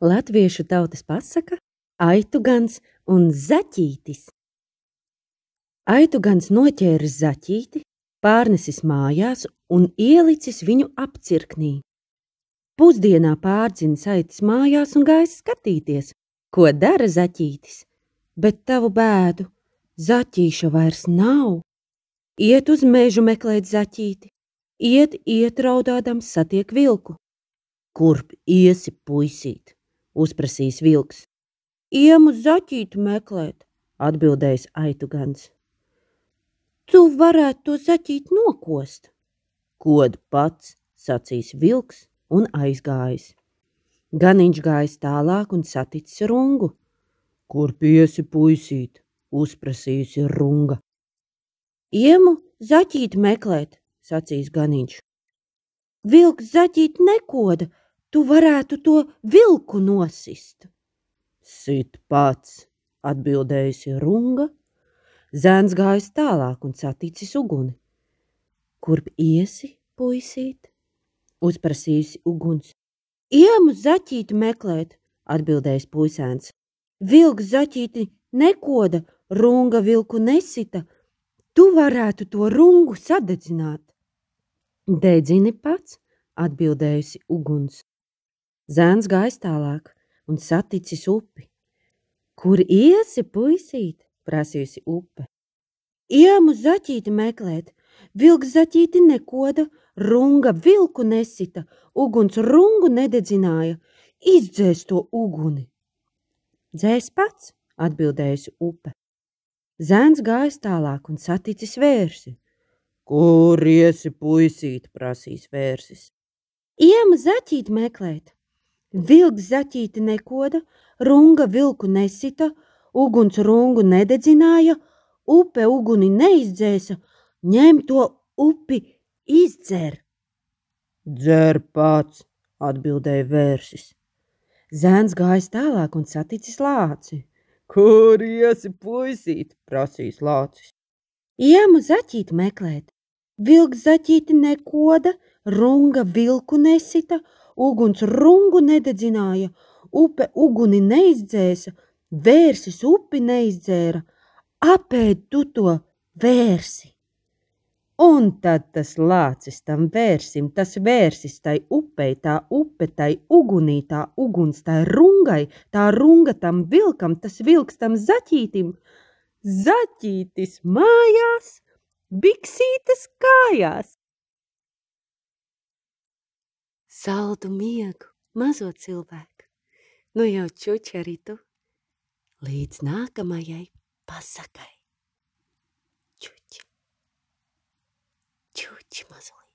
Latviešu tautas pasaka Aitugans un Zaķītis. Aitugans noķēris zaķīti, pārnesis mājās un ielicis viņu apcirknī. Pusdienā pārdzinis aitis mājās un gājis skatīties, ko dara zaķītis, bet tavu bēdu zaķīša vairs nav. Iet uz mežu meklēt zaķīti, iet, iet raudādams satiek vilku. Kurp iesi, puisīt? Uzprasījis vilks. Iemu zaķītu meklēt, atbildējis aitugans. Tu varētu to zaķīt nokost. Kod pats, sacīs vilks un aizgājis. Ganiņš gājis tālāk un saticis rungu. Kur piesi puisīt, uzprasījusi runga. Iemu zaķīt meklēt, sacīs ganiņš. Vilks zaķīt nekoda, tu varētu to vilku nosist. Sit pats, atbildējusi runga. Zēns gājis tālāk un saticis uguni. Kurp iesi, puisīt? Uzprasījusi uguns. Iemu zaķīti meklēt, atbildējis puisēns. Vilks zaķīti nekoda, runga vilku nesita. Tu varētu to rungu sadedzināt. Dedzini pats, atbildējusi uguns. Zēns gājis tālāk un saticis upi. Kur iesi, puisīt? prasījusi upe. Iemu zaķīti meklēt, vilks zaķīti nekoda, runga vilku nesita, uguns rungu nededzināja, izdzēs to uguni. Dzēs pats, atbildējusi upe. Zēns gājis tālāk un saticis vērsi. Kur iesi, puisīt, prasīs vērsis. Iemu zaķīt meklēt, Vilks zaķīti nekoda, runga vilku nesita, uguns rungu nededzināja, upe uguni neizdzēsa, ņem to upi izdzer. Dzer pats, atbildēja vērsis. Zēns gājis tālāk un saticis lāci. Kur iesi, puisīt, prasīs lācis. Iemu zaķīti meklēt. Vilks zaķīti nekoda, runga vilku nesita, uguns rungu nededzināja, upe uguni neizdzēsa, vērsis upi neizdzēra, apēd tu to vērsi. Un tad tas lācis tam vērsim, tas vērsis tai upei, tā upe tai ugunī, tā uguns tai rungai, tā runga tam vilkam, tas vilks tam zaķītim. Zaķītis mājās, biksītes kājās. Saldu miegu, mazo cilvēku. Nu jau čuči arī tu. Līdz nākamajai pasakai. Čuči. Čuči mazliet.